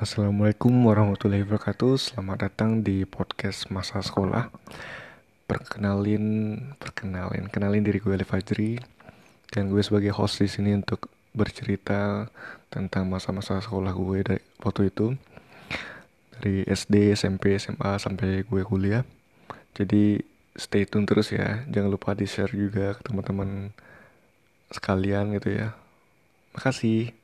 Assalamualaikum warahmatullahi wabarakatuh. Selamat datang di podcast masa sekolah. Perkenalin, perkenalin, kenalin diri gue Ali Fajri dan gue sebagai host di sini untuk bercerita tentang masa-masa sekolah gue dari waktu itu dari SD, SMP, SMA sampai gue kuliah. Jadi stay tune terus ya. Jangan lupa di share juga ke teman-teman sekalian gitu ya. Makasih.